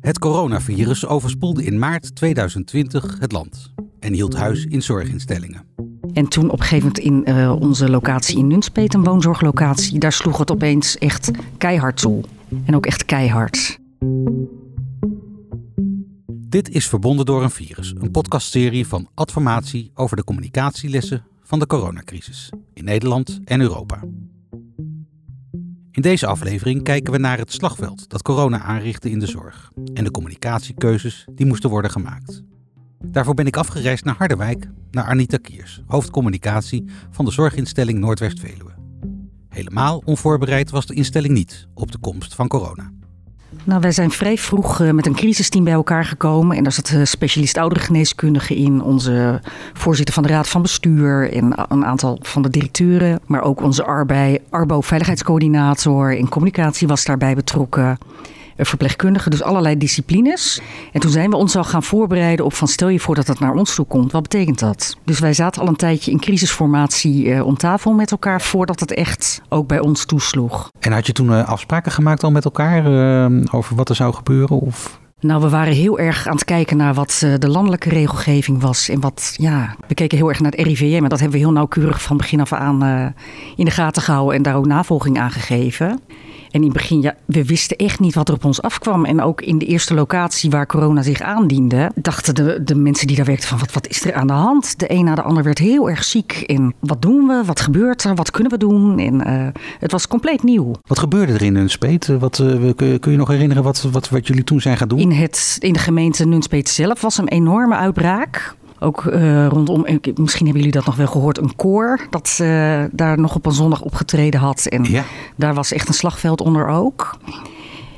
Het coronavirus overspoelde in maart 2020 het land en hield huis in zorginstellingen. En toen op een gegeven moment in uh, onze locatie in Nunspeet, een woonzorglocatie, daar sloeg het opeens echt keihard toe. En ook echt keihard. Dit is Verbonden door een virus, een podcastserie van Adformatie over de communicatielessen van de coronacrisis in Nederland en Europa. In deze aflevering kijken we naar het slagveld dat corona aanrichtte in de zorg en de communicatiekeuzes die moesten worden gemaakt. Daarvoor ben ik afgereisd naar Harderwijk, naar Anita Kiers, hoofdcommunicatie van de zorginstelling Noordwest-Veluwe. Helemaal onvoorbereid was de instelling niet op de komst van corona. Nou, wij zijn vrij vroeg eh, met een crisisteam bij elkaar gekomen. En daar zat uh, specialist ouderengeneeskundige in, onze voorzitter van de raad van bestuur en een aantal van de directeuren. Maar ook onze Arbo-veiligheidscoördinator en communicatie was daarbij betrokken verpleegkundigen, dus allerlei disciplines. En toen zijn we ons al gaan voorbereiden op van stel je voor dat dat naar ons toe komt, wat betekent dat? Dus wij zaten al een tijdje in crisisformatie uh, om tafel met elkaar voordat het echt ook bij ons toesloeg. En had je toen uh, afspraken gemaakt al met elkaar over wat er zou gebeuren? Of? Nou, we waren heel erg aan het kijken naar wat de landelijke regelgeving was. En wat, ja, we keken heel erg naar het RIVM. En dat hebben we heel nauwkeurig van begin af aan in de gaten gehouden en daar ook navolging aan gegeven. En in het begin, ja, we wisten echt niet wat er op ons afkwam. En ook in de eerste locatie waar corona zich aandiende, dachten de, de mensen die daar werkten van wat, wat is er aan de hand? De een na de ander werd heel erg ziek. En wat doen we? Wat gebeurt er? Wat kunnen we doen? En uh, het was compleet nieuw. Wat gebeurde er in Nunspeet? Wat, uh, kun je nog herinneren wat, wat, wat jullie toen zijn gaan doen? In, het, in de gemeente Nunspeet zelf was een enorme uitbraak. Ook uh, rondom, misschien hebben jullie dat nog wel gehoord, een koor dat uh, daar nog op een zondag opgetreden had. En ja. daar was echt een slagveld onder ook.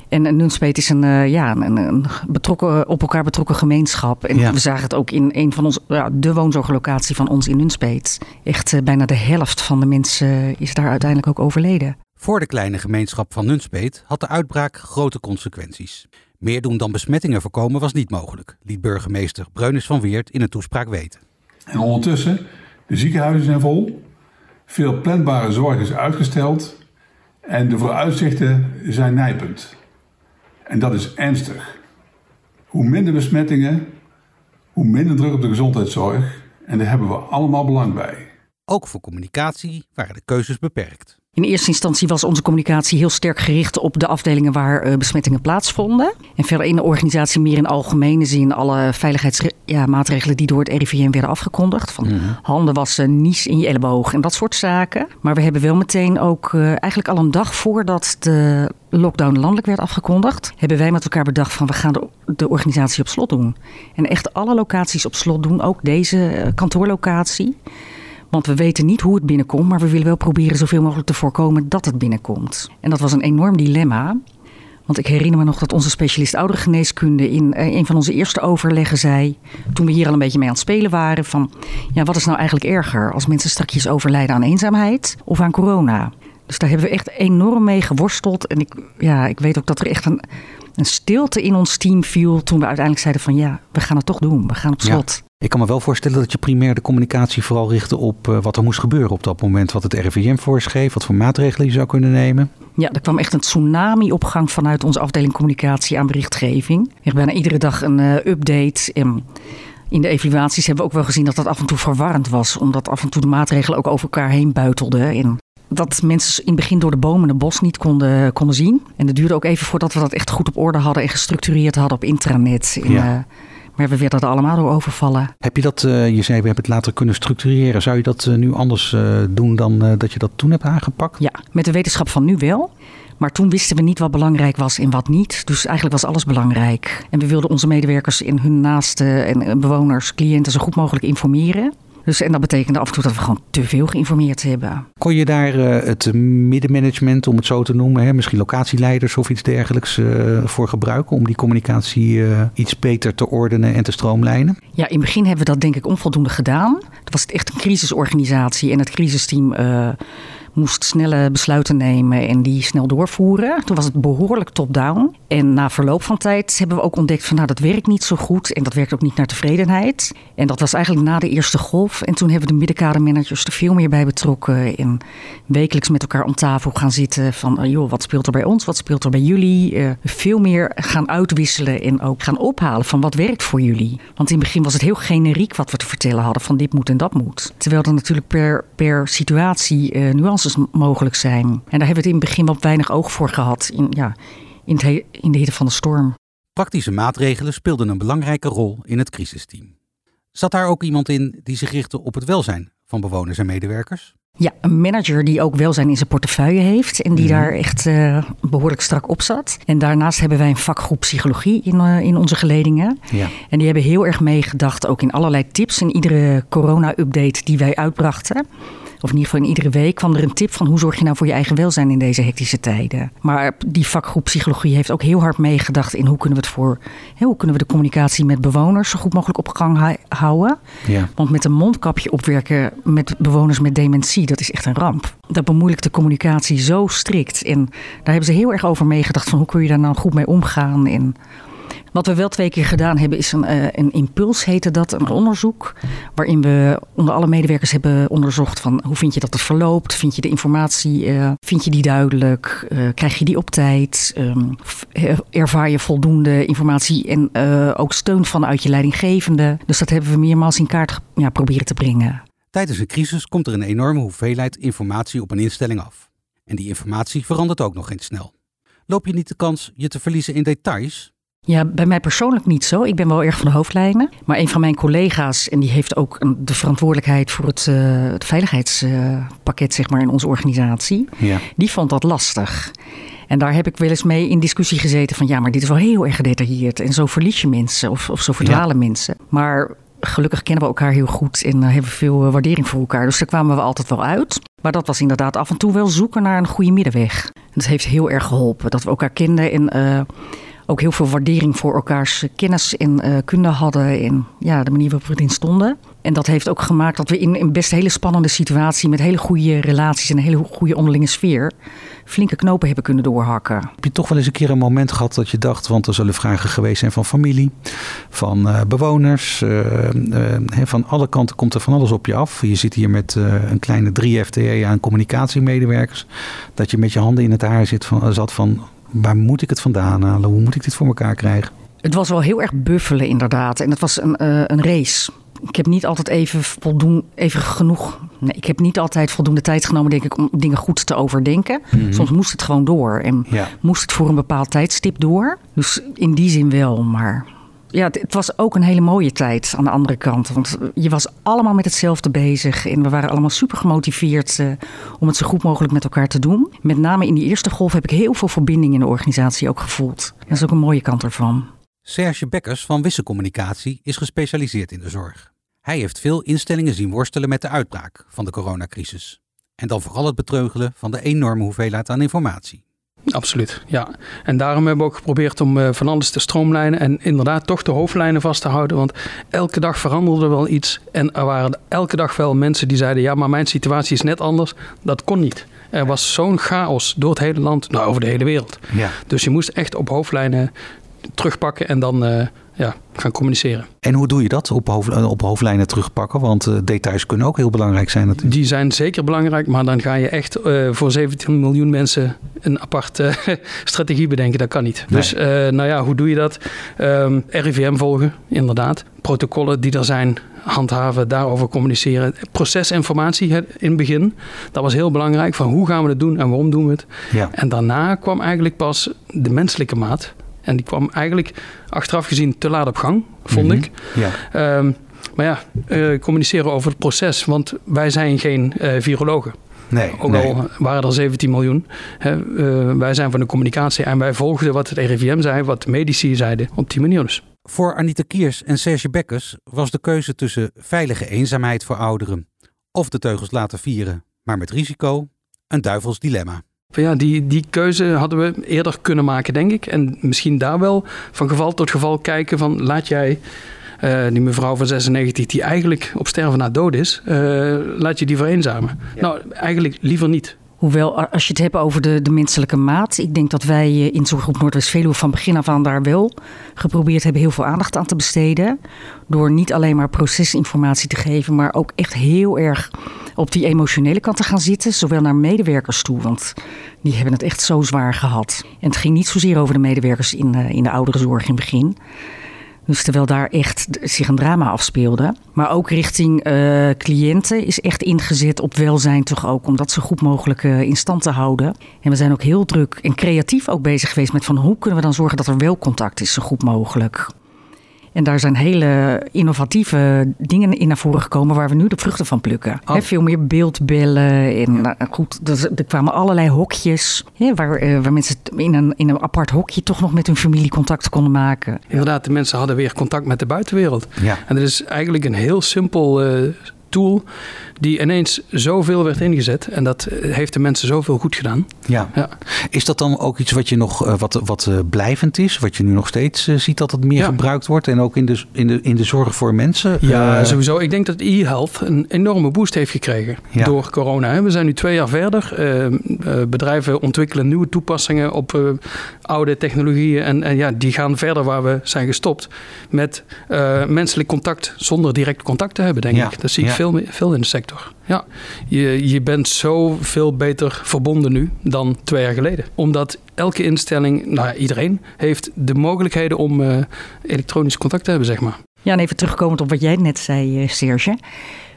En Nunspeet is een, uh, ja, een, een, betrokken, op elkaar betrokken gemeenschap. En ja. we zagen het ook in een van onze, ja, de woonzorglocatie van ons in Nunspeet. Echt bijna de helft van de mensen is daar uiteindelijk ook overleden. Voor de kleine gemeenschap van Nunspeet had de uitbraak grote consequenties. Meer doen dan besmettingen voorkomen was niet mogelijk, liet burgemeester Breunis van Weert in een toespraak weten. En ondertussen, de ziekenhuizen zijn vol, veel planbare zorg is uitgesteld en de vooruitzichten zijn nijpend. En dat is ernstig. Hoe minder besmettingen, hoe minder druk op de gezondheidszorg en daar hebben we allemaal belang bij. Ook voor communicatie waren de keuzes beperkt. In eerste instantie was onze communicatie heel sterk gericht op de afdelingen waar uh, besmettingen plaatsvonden. En verder in de organisatie meer in algemene zin alle veiligheidsmaatregelen ja, die door het RIVM werden afgekondigd. Van mm-hmm. handen wassen, nies in je elleboog en dat soort zaken. Maar we hebben wel meteen ook uh, eigenlijk al een dag voordat de lockdown landelijk werd afgekondigd, hebben wij met elkaar bedacht van we gaan de, de organisatie op slot doen. En echt alle locaties op slot doen, ook deze uh, kantoorlocatie. Want we weten niet hoe het binnenkomt, maar we willen wel proberen zoveel mogelijk te voorkomen dat het binnenkomt. En dat was een enorm dilemma. Want ik herinner me nog dat onze specialist ouderengeneeskunde in eh, een van onze eerste overleggen zei, toen we hier al een beetje mee aan het spelen waren, van ja, wat is nou eigenlijk erger als mensen straks overlijden aan eenzaamheid of aan corona? Dus daar hebben we echt enorm mee geworsteld. En ik, ja, ik weet ook dat er echt een, een stilte in ons team viel toen we uiteindelijk zeiden van ja, we gaan het toch doen. We gaan op slot. Ik kan me wel voorstellen dat je primair de communicatie vooral richtte op uh, wat er moest gebeuren op dat moment. Wat het RIVM voorschreef, wat voor maatregelen je zou kunnen nemen. Ja, er kwam echt een tsunami op gang vanuit onze afdeling communicatie aan berichtgeving. Echt bijna iedere dag een uh, update. En in de evaluaties hebben we ook wel gezien dat dat af en toe verwarrend was. Omdat af en toe de maatregelen ook over elkaar heen buitelden. En dat mensen in het begin door de bomen het bos niet konden, konden zien. En het duurde ook even voordat we dat echt goed op orde hadden en gestructureerd hadden op intranet. In, ja. uh, maar we werden er allemaal door overvallen. Heb je dat, uh, je zei we hebben het later kunnen structureren. Zou je dat uh, nu anders uh, doen dan dat je dat toen hebt aangepakt? Ja, met de wetenschap van nu wel. Maar toen wisten we niet wat belangrijk was en wat niet. Dus eigenlijk was alles belangrijk. En we wilden onze medewerkers en hun naaste en bewoners, cliënten zo goed mogelijk informeren. Dus, en dat betekende af en toe dat we gewoon te veel geïnformeerd hebben. Kon je daar uh, het middenmanagement, om het zo te noemen, hè, misschien locatieleiders of iets dergelijks, uh, voor gebruiken om die communicatie uh, iets beter te ordenen en te stroomlijnen? Ja, in het begin hebben we dat denk ik onvoldoende gedaan. Het was echt een crisisorganisatie en het crisisteam moest snelle besluiten nemen en die snel doorvoeren. Toen was het behoorlijk top-down. En na verloop van tijd hebben we ook ontdekt van nou dat werkt niet zo goed en dat werkt ook niet naar tevredenheid. En dat was eigenlijk na de eerste golf. En toen hebben we de middenkadermanagers er veel meer bij betrokken. En wekelijks met elkaar om tafel gaan zitten van uh, joh, wat speelt er bij ons, wat speelt er bij jullie. Uh, veel meer gaan uitwisselen en ook gaan ophalen van wat werkt voor jullie. Want in het begin was het heel generiek wat we te vertellen hadden van dit moet en dat moet. Terwijl er natuurlijk per, per situatie uh, nuances mogelijk zijn. En daar hebben we het in het begin wat weinig oog voor gehad in, ja, in, het, in de hitte van de storm. Praktische maatregelen speelden een belangrijke rol in het crisisteam. Zat daar ook iemand in die zich richtte op het welzijn van bewoners en medewerkers? Ja, een manager die ook welzijn in zijn portefeuille heeft en die mm -hmm. daar echt uh, behoorlijk strak op zat. En daarnaast hebben wij een vakgroep psychologie in, uh, in onze geledingen. Ja. En die hebben heel erg meegedacht, ook in allerlei tips in iedere corona-update die wij uitbrachten of in ieder geval in iedere week, kwam er een tip van hoe zorg je nou voor je eigen welzijn in deze hectische tijden. Maar die vakgroep psychologie heeft ook heel hard meegedacht in hoe kunnen we het voor, hoe kunnen we de communicatie met bewoners zo goed mogelijk op gang houden. Ja. Want met een mondkapje opwerken met bewoners met dementie, dat is echt een ramp. Dat bemoeilijkt de communicatie zo strikt. En daar hebben ze heel erg over meegedacht van hoe kun je daar nou goed mee omgaan. En wat we wel twee keer gedaan hebben is een, uh, een impuls, heette dat, een onderzoek. Waarin we onder alle medewerkers hebben onderzocht van hoe vind je dat het verloopt? Vind je de informatie, uh, vind je die duidelijk? Uh, krijg je die op tijd? Um, ervaar je voldoende informatie en ook steun vanuit je leidinggevende? Dus dat hebben we meermaals in kaart ja, proberen te brengen. Tijdens een crisis komt er een enorme hoeveelheid informatie op een instelling af. En die informatie verandert ook nog eens snel. Loop je niet de kans je te verliezen in details? Ja, bij mij persoonlijk niet zo. Ik ben wel erg van de hoofdlijnen. Maar een van mijn collega's, en die heeft ook de verantwoordelijkheid voor het, uh, het veiligheidspakket zeg maar, in onze organisatie, ja. die vond dat lastig. En daar heb ik wel eens mee in discussie gezeten van ja, maar dit is wel heel erg gedetailleerd. En zo verlies je mensen of, of zo verdwalen ja. mensen. Maar gelukkig kennen we elkaar heel goed en hebben we veel waardering voor elkaar. Dus daar kwamen we altijd wel uit. Maar dat was inderdaad af en toe wel zoeken naar een goede middenweg. Dat heeft heel erg geholpen. Dat we elkaar kenden en uh, ook heel veel waardering voor elkaars kennis en uh, kunde hadden. En ja, de manier waarop we erin stonden. En dat heeft ook gemaakt dat we in een best hele spannende situatie met hele goede relaties en een hele goede onderlinge sfeer flinke knopen hebben kunnen doorhakken. Heb je toch wel eens een keer een moment gehad dat je dacht, want er zullen vragen geweest zijn van familie, van uh, bewoners, uh, van alle kanten komt er van alles op je af. Je zit hier met een kleine 3 FTE aan communicatiemedewerkers, dat je met je handen in het haar zit van, zat van waar moet ik het vandaan halen? Hoe moet ik dit voor elkaar krijgen? Het was wel heel erg buffelen inderdaad. En het was een, uh, een race. Ik heb niet altijd even voldoen, even genoeg. Nee, ik heb niet altijd voldoende tijd genomen, denk ik, om dingen goed te overdenken. Mm-hmm. Soms moest het gewoon door. En ja. moest het voor een bepaald tijdstip door. Dus in die zin wel, maar ja, het was ook een hele mooie tijd aan de andere kant. Want je was allemaal met hetzelfde bezig. En we waren allemaal super gemotiveerd uh, om het zo goed mogelijk met elkaar te doen. Met name in die eerste golf heb ik heel veel verbinding in de organisatie ook gevoeld. Dat is ook een mooie kant ervan. Serge Bekkers van Wisselcommunicatie is gespecialiseerd in de zorg. Hij heeft veel instellingen zien worstelen met de uitbraak van de coronacrisis. En dan vooral het betreugelen van de enorme hoeveelheid aan informatie. Absoluut, ja. En daarom hebben we ook geprobeerd om uh, van alles te stroomlijnen en inderdaad toch de hoofdlijnen vast te houden. Want elke dag veranderde wel iets en er waren elke dag wel mensen die zeiden: ja, maar mijn situatie is net anders. Dat kon niet. Er was zo'n chaos door het hele land, nou over de hele wereld. Ja. Dus je moest echt op hoofdlijnen terugpakken en dan uh, ja, gaan communiceren. En hoe doe je dat op, hoofd, op hoofdlijnen terugpakken? Want uh, details kunnen ook heel belangrijk zijn natuurlijk. Die zijn zeker belangrijk, maar dan ga je echt uh, voor 17 miljoen mensen een aparte strategie bedenken. Dat kan niet. Nee. Dus nou ja, hoe doe je dat? Um, RIVM volgen, inderdaad. Protocollen die er zijn, handhaven, daarover communiceren. Procesinformatie in het begin, dat was heel belangrijk. Van hoe gaan we het doen en waarom doen we het? Ja. En daarna kwam eigenlijk pas de menselijke maat. En die kwam eigenlijk achteraf gezien te laat op gang, vond mm -hmm. ik. Ja. Um, maar ja, uh, communiceren over het proces, want wij zijn geen uh, virologen. Nee, Ook nee. al waren er 17 miljoen. Hè, uh, wij zijn van de communicatie en wij volgden wat het RIVM zei, wat de medici zeiden, op die manier dus. Voor Anita Kiers en Serge Bekkers was de keuze tussen veilige eenzaamheid voor ouderen of de teugels laten vieren, maar met risico, een duivels dilemma. Ja, die, die keuze hadden we eerder kunnen maken, denk ik. En misschien daar wel van geval tot geval kijken van laat jij uh, die mevrouw van 96 die eigenlijk op sterven na dood is, uh, laat je die vereenzamen. Ja. Nou, eigenlijk liever niet. Hoewel, als je het hebt over de, de menselijke maat. Ik denk dat wij eh, in Zorggroep Noordwest-Veluwe van begin af aan daar wel geprobeerd hebben heel veel aandacht aan te besteden. Door niet alleen maar procesinformatie te geven, maar ook echt heel erg op die emotionele kant te gaan zitten. Zowel naar medewerkers toe, want die hebben het echt zo zwaar gehad. En het ging niet zozeer over de medewerkers in, uh, in de ouderenzorg in het begin. Dus terwijl daar echt zich een drama afspeelde. Maar ook richting uh, cliënten is echt ingezet op welzijn toch ook. Om dat zo goed mogelijk uh, in stand te houden. En we zijn ook heel druk en creatief ook bezig geweest met van hoe kunnen we dan zorgen dat er wel contact is zo goed mogelijk. En daar zijn hele innovatieve dingen in naar voren gekomen waar we nu de vruchten van plukken. Oh. He, veel meer beeldbellen. En nou, goed, er, er, kwamen allerlei hokjes he, waar, uh, waar mensen in een, in een apart hokje toch nog met hun familie contact konden maken. Inderdaad, de mensen hadden weer contact met de buitenwereld. Ja. En dat is eigenlijk een heel simpel uh, tool die ineens zoveel werd ingezet. En dat heeft de mensen zoveel goed gedaan. Ja. ja. Is dat dan ook iets wat je nog uh, wat, wat uh, blijvend is? Wat je nu nog steeds ziet dat het meer ja. gebruikt wordt? En ook in de, in, de, in de zorg voor mensen? Ja, sowieso. Ik denk dat e-health een enorme boost heeft gekregen ja. door corona. We zijn nu twee jaar verder. bedrijven ontwikkelen nieuwe toepassingen op oude technologieën. En, en, ja, die gaan verder waar we zijn gestopt. Met menselijk contact zonder direct contact te hebben, denk ik. Dat zie ik veel, veel in de sector. Ja, je, je bent zoveel beter verbonden nu dan twee jaar geleden. Omdat elke instelling, nou ja, iedereen, heeft de mogelijkheden om uh, elektronisch contact te hebben, zeg maar. Ja, en even terugkomend op wat jij net zei, Serge.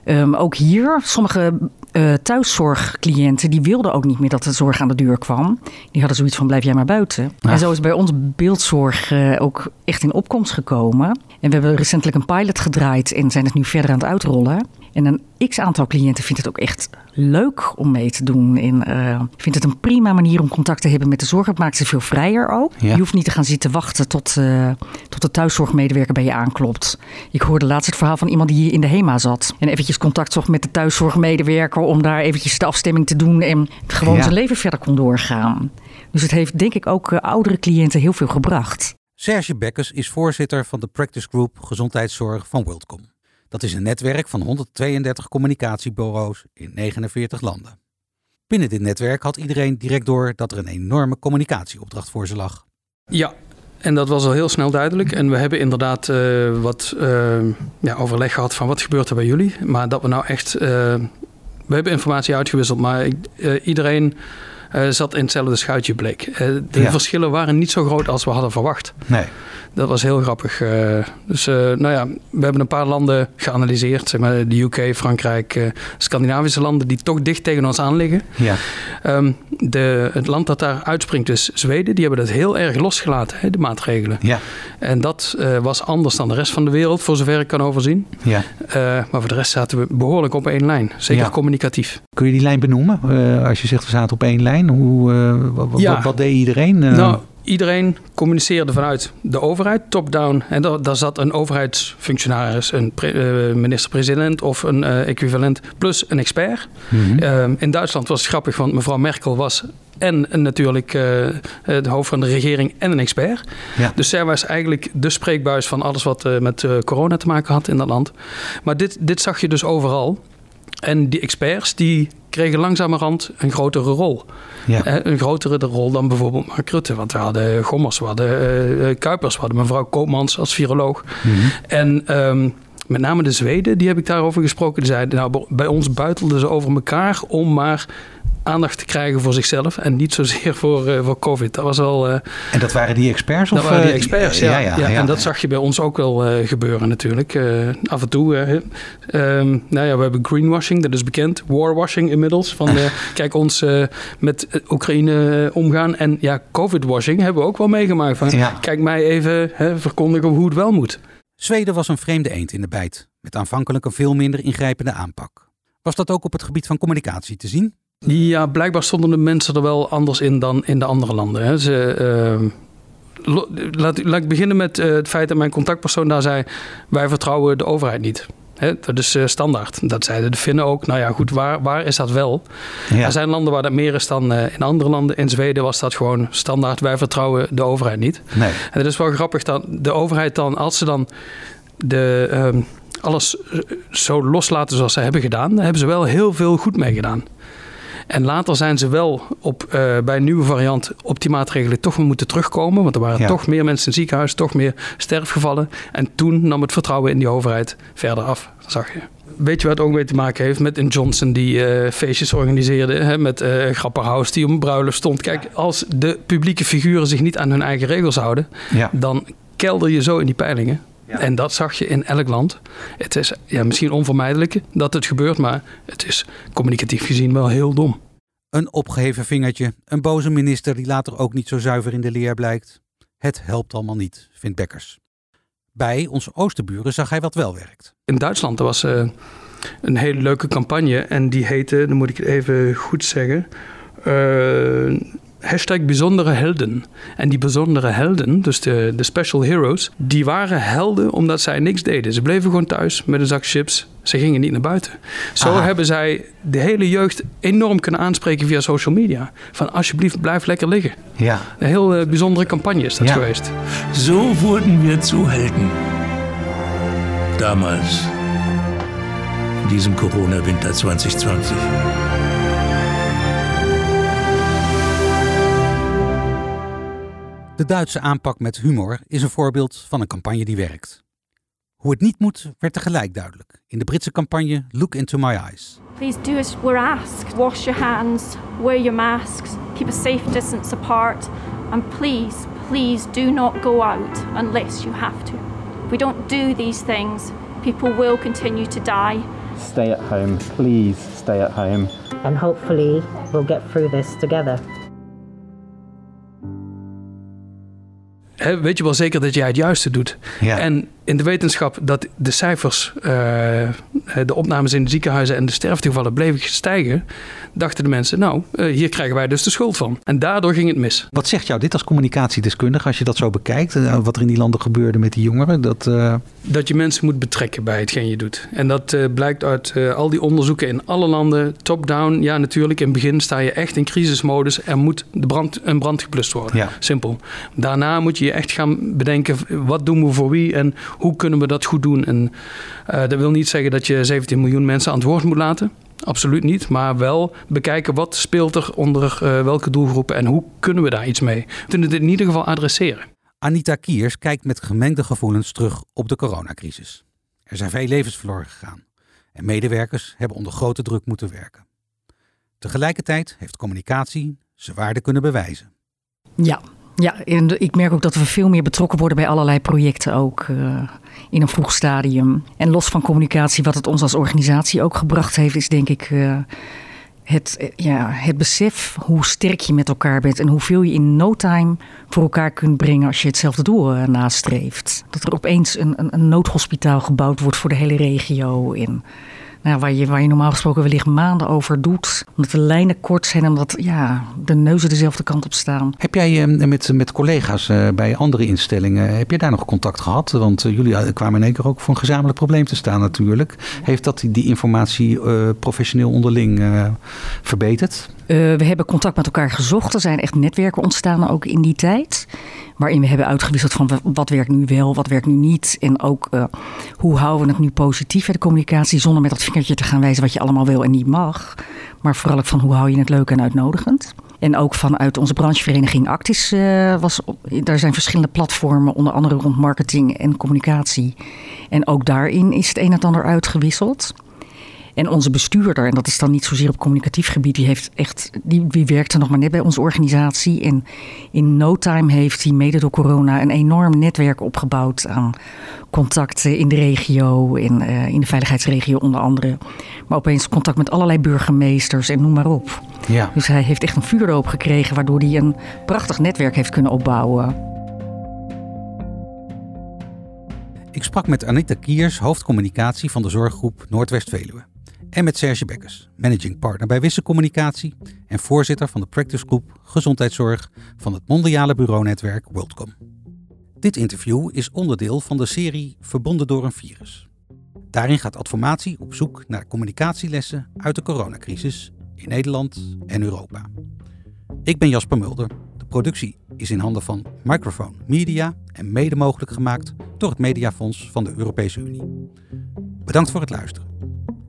Um, ook hier, sommige uh, thuiszorgcliënten die wilden ook niet meer dat de zorg aan de deur kwam. Die hadden zoiets van blijf jij maar buiten. Ach. En zo is bij ons beeldzorg uh, ook echt in opkomst gekomen. En we hebben recentelijk een pilot gedraaid en zijn het nu verder aan het uitrollen. En een x-aantal cliënten vindt het ook echt leuk om mee te doen. En uh, vindt het een prima manier om contact te hebben met de zorg. Het maakt ze veel vrijer ook. Ja. Je hoeft niet te gaan zitten wachten tot, uh, tot de thuiszorgmedewerker bij je aanklopt. Ik hoorde laatst het verhaal van iemand die hier in de HEMA zat. En eventjes contact zocht met de thuiszorgmedewerker om daar eventjes de afstemming te doen. En gewoon ja. zijn leven verder kon doorgaan. Dus het heeft denk ik ook uh, oudere cliënten heel veel gebracht. Serge Bekkers is voorzitter van de Practice Group Gezondheidszorg van WorldCom. Dat is een netwerk van 132 communicatiebureaus in 49 landen. Binnen dit netwerk had iedereen direct door dat er een enorme communicatieopdracht voor ze lag. Ja, en dat was al heel snel duidelijk. En we hebben inderdaad uh, wat uh, ja, overleg gehad van wat gebeurt er bij jullie. Maar dat we nou echt... Uh, we hebben informatie uitgewisseld, maar iedereen zat in hetzelfde schuitje bleek. de ja. verschillen waren niet zo groot als we hadden verwacht. Nee. Dat was heel grappig. Uh, dus nou ja, we hebben een paar landen geanalyseerd. Zeg maar de UK, Frankrijk, Scandinavische landen die toch dicht tegen ons aan liggen. Ja. Um, de, het land dat daar uitspringt is Zweden. Die hebben dat heel erg losgelaten, hè, de maatregelen. Ja. En dat was anders dan de rest van de wereld, voor zover ik kan overzien. Ja. maar voor de rest zaten we behoorlijk op één lijn. Zeker Ja. communicatief. Kun je die lijn benoemen? als je zegt we zaten op één lijn. Hoe, wat, Ja. wat, wat deed iedereen? Nou, iedereen communiceerde vanuit de overheid, top-down. En daar, daar zat een overheidsfunctionaris, een uh, minister-president of een uh, equivalent, plus een expert. Mhm. Uh, in Duitsland was het grappig, want mevrouw Merkel was en natuurlijk het hoofd van de regering en een expert. Ja. Dus zij was eigenlijk de spreekbuis van alles wat met corona te maken had in dat land. Maar dit, dit zag je dus overal. En die experts die kregen langzamerhand een grotere rol. Ja. Eh, een grotere rol dan bijvoorbeeld Mark Rutte. Want we hadden Gommers, we hadden uh, Kuipers, we hadden mevrouw Koopmans als viroloog. Mhm. En um, met name de Zweden, die heb ik daarover gesproken. Die zeiden, nou, bij ons buitelden ze over elkaar om maar aandacht te krijgen voor zichzelf en niet zozeer voor, uh, voor COVID. Dat was wel. Uh, en dat waren die experts? Dat of, waren die uh, experts, ja. ja, ja. En dat zag je bij ons ook wel uh, gebeuren natuurlijk. Af en toe. Um, nou ja, we hebben greenwashing, dat is bekend. Warwashing inmiddels. Van kijk, ons met Oekraïne omgaan. En ja, COVID-washing hebben we ook wel meegemaakt. Van. Kijk mij even verkondigen hoe het wel moet. Zweden was een vreemde eend in de bijt. Met aanvankelijk een veel minder ingrijpende aanpak. Was dat ook op het gebied van communicatie te zien? Ja, blijkbaar stonden de mensen er wel anders in dan in de andere landen. Hè. Ze, uh, laat, ik beginnen met uh, het feit dat mijn contactpersoon daar zei... wij vertrouwen de overheid niet. Dat is uh, standaard. Dat zeiden de Finnen ook. Nou ja, goed, waar, waar is dat wel? Ja. Er zijn landen waar dat meer is dan uh, in andere landen. In Zweden was dat gewoon standaard. Wij vertrouwen de overheid niet. Nee. En het is wel grappig dat de overheid dan, als ze dan de... Um, alles zo loslaten zoals ze hebben gedaan, daar hebben ze wel heel veel goed mee gedaan. En later zijn ze wel op, uh, bij een nieuwe variant op die maatregelen toch weer moeten terugkomen. Want er waren toch meer mensen in het ziekenhuis, toch meer sterfgevallen. En toen nam het vertrouwen in die overheid verder af, zag je. Weet je wat het ook mee te maken heeft met een Johnson die uh, feestjes organiseerde, hè, met uh, Grapperhaus die op een bruiloft stond. Kijk, als de publieke figuren zich niet aan hun eigen regels houden, ja. dan kelder je zo in die peilingen. En dat zag je in elk land. Het is ja, misschien onvermijdelijk dat het gebeurt, maar het is communicatief gezien wel heel dom. Een opgeheven vingertje, een boze minister die later ook niet zo zuiver in de leer blijkt. Het helpt allemaal niet, vindt Bekkers. Bij onze oosterburen zag hij wat wel werkt. In Duitsland was uh, een hele leuke campagne en die heette, dan moet ik het even goed zeggen, uh, hashtag bijzondere helden. En die bijzondere helden, dus de, de special heroes, die waren helden omdat zij niks deden. Ze bleven gewoon thuis met een zak chips. Ze gingen niet naar buiten. Zo hebben zij de hele jeugd enorm kunnen aanspreken via social media. Van alsjeblieft, blijf lekker liggen. Ja. Een heel uh, bijzondere campagne is dat ja. geweest. Zo worden wir zu Helden. Damals. In diesem Corona-Winter 2020. De Duitse aanpak met humor is een voorbeeld van een campagne die werkt. Hoe het niet moet, werd tegelijk duidelijk in de Britse campagne Look Into My Eyes. Please do as we're asked. Wash your hands, wear your masks, keep a safe distance apart, and please, please do not go out unless you have to. If we don't do these things, people will continue to die. Stay at home, please stay at home. And hopefully we'll get through this together. Weet je wel zeker dat jij het juiste doet. Ja. En in de wetenschap dat de cijfers, uh, de opnames in de ziekenhuizen en de sterftegevallen bleven stijgen, dachten de mensen, nou, uh, hier krijgen wij dus de schuld van. En daardoor ging het mis. Wat zegt jou dit als communicatiedeskundige als je dat zo bekijkt? Uh, wat er in die landen gebeurde met die jongeren? Dat, dat je mensen moet betrekken bij hetgeen je doet. En dat blijkt uit al die onderzoeken in alle landen, top-down. Ja, natuurlijk, in het begin sta je echt in crisismodus. Er moet de brand, een brand geplust worden. Ja. Simpel. Daarna moet je echt gaan bedenken, wat doen we voor wie en hoe kunnen we dat goed doen? En uh, dat wil niet zeggen dat je 17 miljoen mensen aan het woord moet laten. Absoluut niet. Maar wel bekijken wat speelt er onder uh, welke doelgroepen en hoe kunnen we daar iets mee. We kunnen het in ieder geval adresseren. Anita Kiers kijkt met gemengde gevoelens terug op de coronacrisis. Er zijn veel levens verloren gegaan en medewerkers hebben onder grote druk moeten werken. Tegelijkertijd heeft communicatie zijn waarde kunnen bewijzen. Ja, ja, en ik merk ook dat we veel meer betrokken worden bij allerlei projecten ook uh, in een vroeg stadium. En los van communicatie, wat het ons als organisatie ook gebracht heeft, is denk ik uh, het, uh, ja, het besef hoe sterk je met elkaar bent en hoeveel je in no time voor elkaar kunt brengen als je hetzelfde doel nastreeft. Dat er opeens een, een, een noodhospitaal gebouwd wordt voor de hele regio. En nou, waar, je, waar je normaal gesproken wellicht maanden over doet. Omdat de lijnen kort zijn omdat ja, de neuzen dezelfde kant op staan. Heb jij uh, met, met collega's uh, bij andere instellingen, heb je daar nog contact gehad? Want uh, jullie kwamen in één keer ook voor een gezamenlijk probleem te staan natuurlijk. Heeft dat die, informatie professioneel onderling verbeterd? we hebben contact met elkaar gezocht. Er zijn echt netwerken ontstaan ook in die tijd waarin we hebben uitgewisseld van wat werkt nu wel, wat werkt nu niet. En ook uh, hoe houden we het nu positief, de communicatie, zonder met dat vingertje te gaan wijzen wat je allemaal wil en niet mag. Maar vooral ook van hoe hou je het leuk en uitnodigend. En ook vanuit onze branchevereniging Actis uh, was, daar zijn verschillende platformen, onder andere rond marketing en communicatie. En ook daarin is het een en ander uitgewisseld. En onze bestuurder, en dat is dan niet zozeer op communicatief gebied, die, heeft echt, die, die werkte nog maar net bij onze organisatie. En in no time heeft hij mede door corona een enorm netwerk opgebouwd aan contacten in de regio, in, uh, in de veiligheidsregio onder andere. Maar opeens contact met allerlei burgemeesters en noem maar op. Ja. Dus hij heeft echt een vuurdoop gekregen, waardoor hij een prachtig netwerk heeft kunnen opbouwen. Ik sprak met Anita Kiers, hoofdcommunicatie van de zorggroep Noordwest-Veluwe. En met Serge Bekkers, managing partner bij Wisse Communicatie en voorzitter van de practice group Gezondheidszorg van het mondiale bureaunetwerk WorldCom. Dit interview is onderdeel van de serie Verbonden door een virus. Daarin gaat Adformatie op zoek naar communicatielessen uit de coronacrisis in Nederland en Europa. Ik ben Jasper Mulder. De productie is in handen van Microphone Media en mede mogelijk gemaakt door het Mediafonds van de Europese Unie. Bedankt voor het luisteren.